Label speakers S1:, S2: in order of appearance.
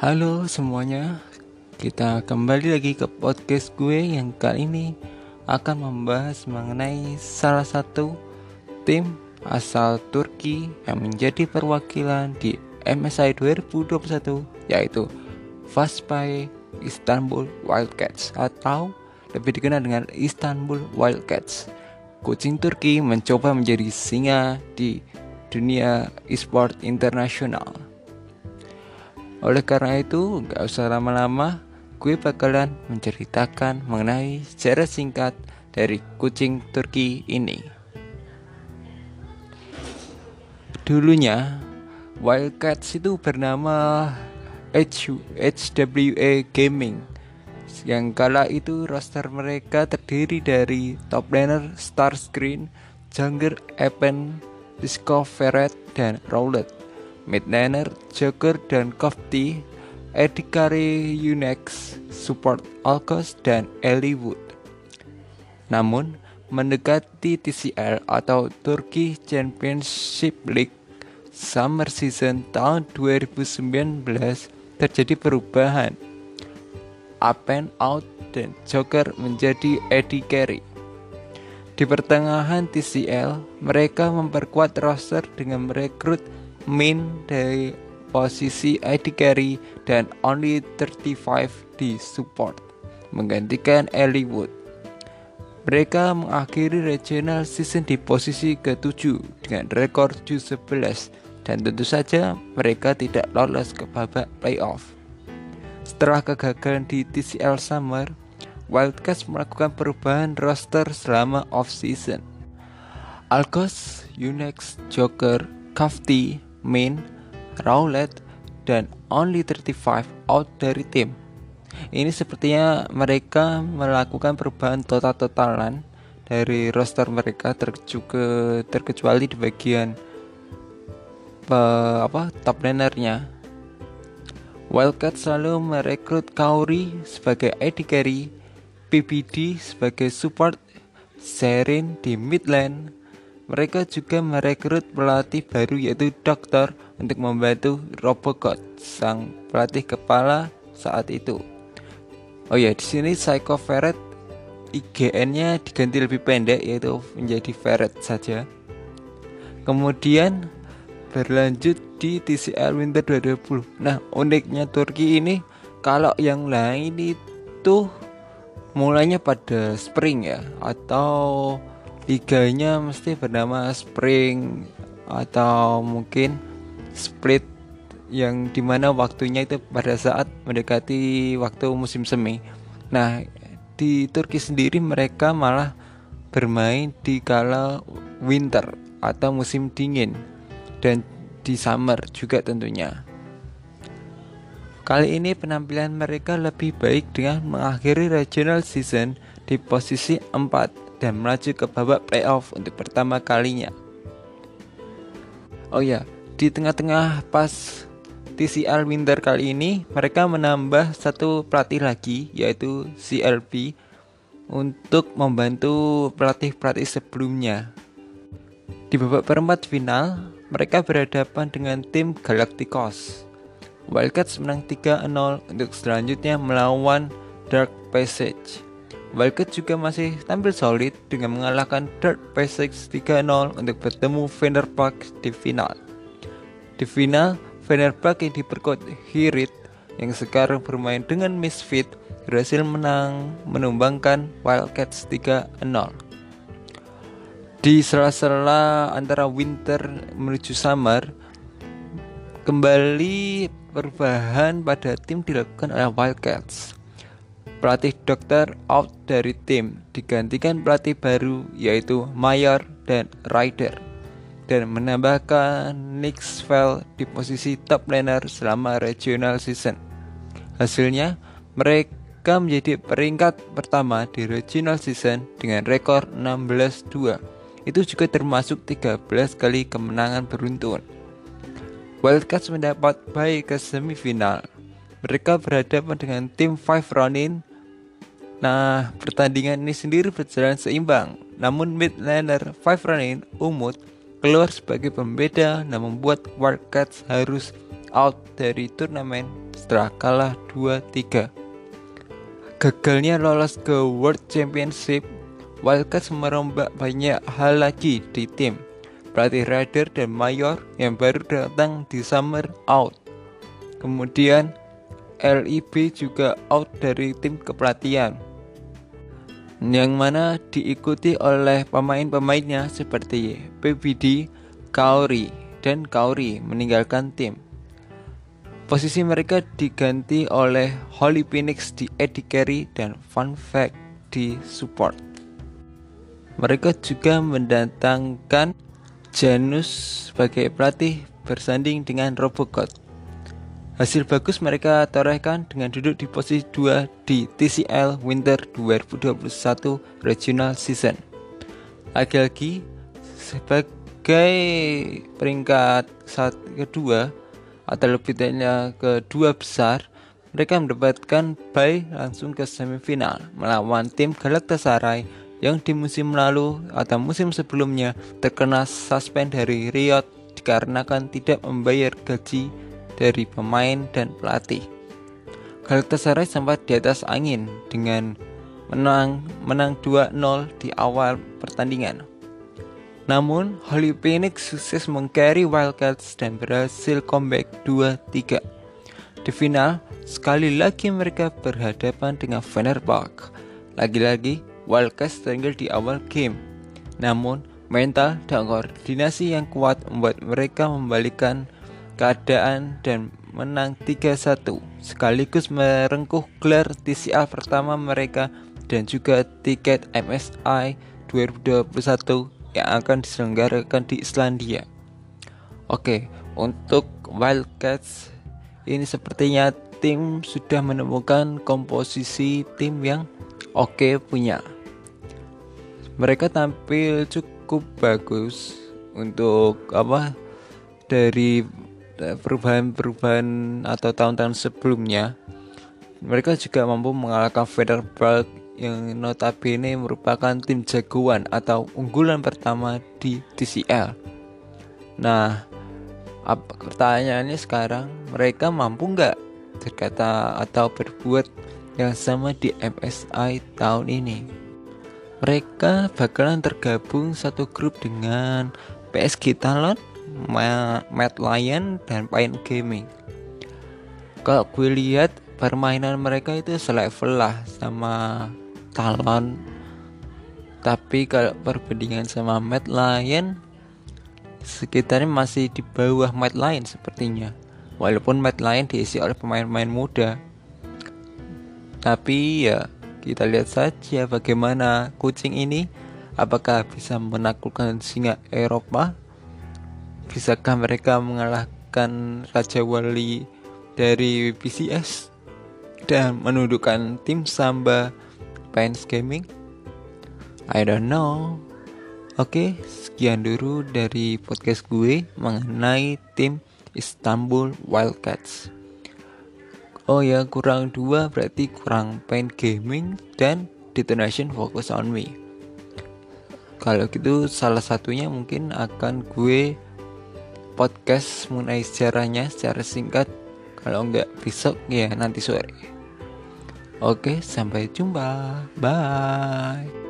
S1: Halo semuanya, kita kembali lagi ke podcast gue yang kali ini akan membahas mengenai salah satu tim asal Turki yang menjadi perwakilan di MSI 2021 yaitu Vaspay Istanbul Wildcats atau lebih dikenal dengan Istanbul Wildcats. Kucing Turki mencoba menjadi singa di dunia e-sport internasional. Oleh karena itu, gak usah lama-lama, gue bakalan menceritakan mengenai sejarah singkat dari kucing Turki ini. Dulunya, Wildcats itu bernama HWA Gaming yang kala itu roster mereka terdiri dari top laner Starscreen, jungler Epen, Discoveret, dan Rowlet. Mid laner Joker dan Kofti, Edikari Unex, support Alkos, dan Wood. Namun, mendekati TCL atau Turkey Championship League Summer Season tahun 2019 terjadi perubahan and out dan Joker menjadi Eddie Carey. Di pertengahan TCL, mereka memperkuat roster dengan merekrut Min dari posisi Eddie Carey dan Only 35 di support, menggantikan Ellie Wood. Mereka mengakhiri regional season di posisi ke-7 dengan rekor 7-11 dan tentu saja mereka tidak lolos ke babak playoff. Setelah kegagalan di TCL Summer, Wildcats melakukan perubahan roster selama off-season. Alkos, Unex, Joker, Kafti, Min, Rowlet, dan Only 35 out dari tim. Ini sepertinya mereka melakukan perubahan total-totalan dari roster mereka terkecuali di bagian uh, apa top lanernya Wildcat selalu merekrut Kauri sebagai AD carry, PPD sebagai support, Serin di midland. Mereka juga merekrut pelatih baru yaitu Dokter untuk membantu Robocop, sang pelatih kepala saat itu. Oh ya, di sini Psycho Ferret IGN-nya diganti lebih pendek yaitu menjadi Ferret saja. Kemudian berlanjut di TCL Winter 2020. Nah, uniknya Turki ini kalau yang lain itu mulainya pada spring ya atau liganya mesti bernama spring atau mungkin split yang di mana waktunya itu pada saat mendekati waktu musim semi. Nah, di Turki sendiri mereka malah bermain di kala winter atau musim dingin dan di summer juga tentunya. Kali ini penampilan mereka lebih baik dengan mengakhiri regional season di posisi 4 dan melaju ke babak playoff untuk pertama kalinya. Oh ya, di tengah-tengah pas TCL Winter kali ini mereka menambah satu pelatih lagi yaitu CLB untuk membantu pelatih-pelatih sebelumnya. Di babak perempat final, mereka berhadapan dengan tim Galacticos. Wildcats menang 3-0 untuk selanjutnya melawan Dark Passage. Wildcats juga masih tampil solid dengan mengalahkan Dark Passage 3-0 untuk bertemu Fenerbahce di final. Di final, Fenerbahce yang diperkuat Hirit yang sekarang bermain dengan Misfit berhasil menang menumbangkan Wildcats 3-0. Di sela-sela antara winter menuju summer, kembali perubahan pada tim dilakukan oleh Wildcats. Pelatih dokter out dari tim digantikan pelatih baru yaitu Mayor dan Ryder dan menambahkan Nick Svell di posisi top laner selama regional season. Hasilnya, mereka menjadi peringkat pertama di regional season dengan rekor 16-2 itu juga termasuk 13 kali kemenangan beruntun. Wildcats mendapat baik ke semifinal. Mereka berhadapan dengan tim Five Ronin. Nah, pertandingan ini sendiri berjalan seimbang. Namun mid laner Five Ronin Umut keluar sebagai pembeda dan membuat Wildcats harus out dari turnamen setelah kalah 2-3. Gagalnya lolos ke World Championship, Wildcats merombak banyak hal lagi di tim. Pelatih Ryder dan Mayor yang baru datang di summer out. Kemudian LIB juga out dari tim kepelatihan yang mana diikuti oleh pemain-pemainnya seperti PBD, Kaori, dan Kaori meninggalkan tim. Posisi mereka diganti oleh Holy Phoenix di Eddie Carey dan Fun Fact di support. Mereka juga mendatangkan Janus sebagai pelatih bersanding dengan Robocop. Hasil bagus mereka torehkan dengan duduk di posisi 2 di TCL Winter 2021 Regional Season. Lagi-lagi sebagai peringkat saat kedua atau lebih tepatnya kedua besar, mereka mendapatkan bye langsung ke semifinal melawan tim Galatasaray yang di musim lalu atau musim sebelumnya terkena suspend dari Riot dikarenakan tidak membayar gaji dari pemain dan pelatih. Galatasaray sempat di atas angin dengan menang menang 2-0 di awal pertandingan. Namun, Holy Phoenix sukses mengcarry Wildcats dan berhasil comeback 2-3. Di final, sekali lagi mereka berhadapan dengan Fenerbahce. Lagi-lagi, Wildcats tertinggal di awal game. Namun, mental dan koordinasi yang kuat membuat mereka membalikan keadaan dan menang 3-1 sekaligus merengkuh gelar TCA pertama mereka dan juga tiket MSI 2021 yang akan diselenggarakan di Islandia. Oke, untuk Wildcats ini sepertinya tim sudah menemukan komposisi tim yang oke punya. Mereka tampil cukup bagus untuk apa dari perubahan-perubahan atau tahun-tahun sebelumnya mereka juga mampu mengalahkan Fenerbahce yang notabene merupakan tim jagoan atau unggulan pertama di TCL. Nah, pertanyaannya sekarang mereka mampu nggak berkata atau berbuat yang sama di MSI tahun ini? Mereka bakalan tergabung satu grup dengan PSG Talon, Mad Lion dan Pain Gaming. Kalau gue lihat permainan mereka itu selevel lah sama Talon. Tapi kalau perbandingan sama Mad Lion sekitarnya masih di bawah Mad Lion sepertinya. Walaupun Mad Lion diisi oleh pemain-pemain muda. Tapi ya kita lihat saja bagaimana kucing ini. Apakah bisa menaklukkan singa Eropa Bisakah mereka mengalahkan Raja Wali dari PCS dan menundukkan tim Samba Pines Gaming? I don't know. Oke, sekian dulu dari podcast gue mengenai tim Istanbul Wildcats. Oh ya, kurang dua berarti kurang Pain Gaming dan Detonation Focus on Me. Kalau gitu salah satunya mungkin akan gue podcast mengenai sejarahnya secara singkat. Kalau enggak besok ya nanti sore. Oke sampai jumpa. Bye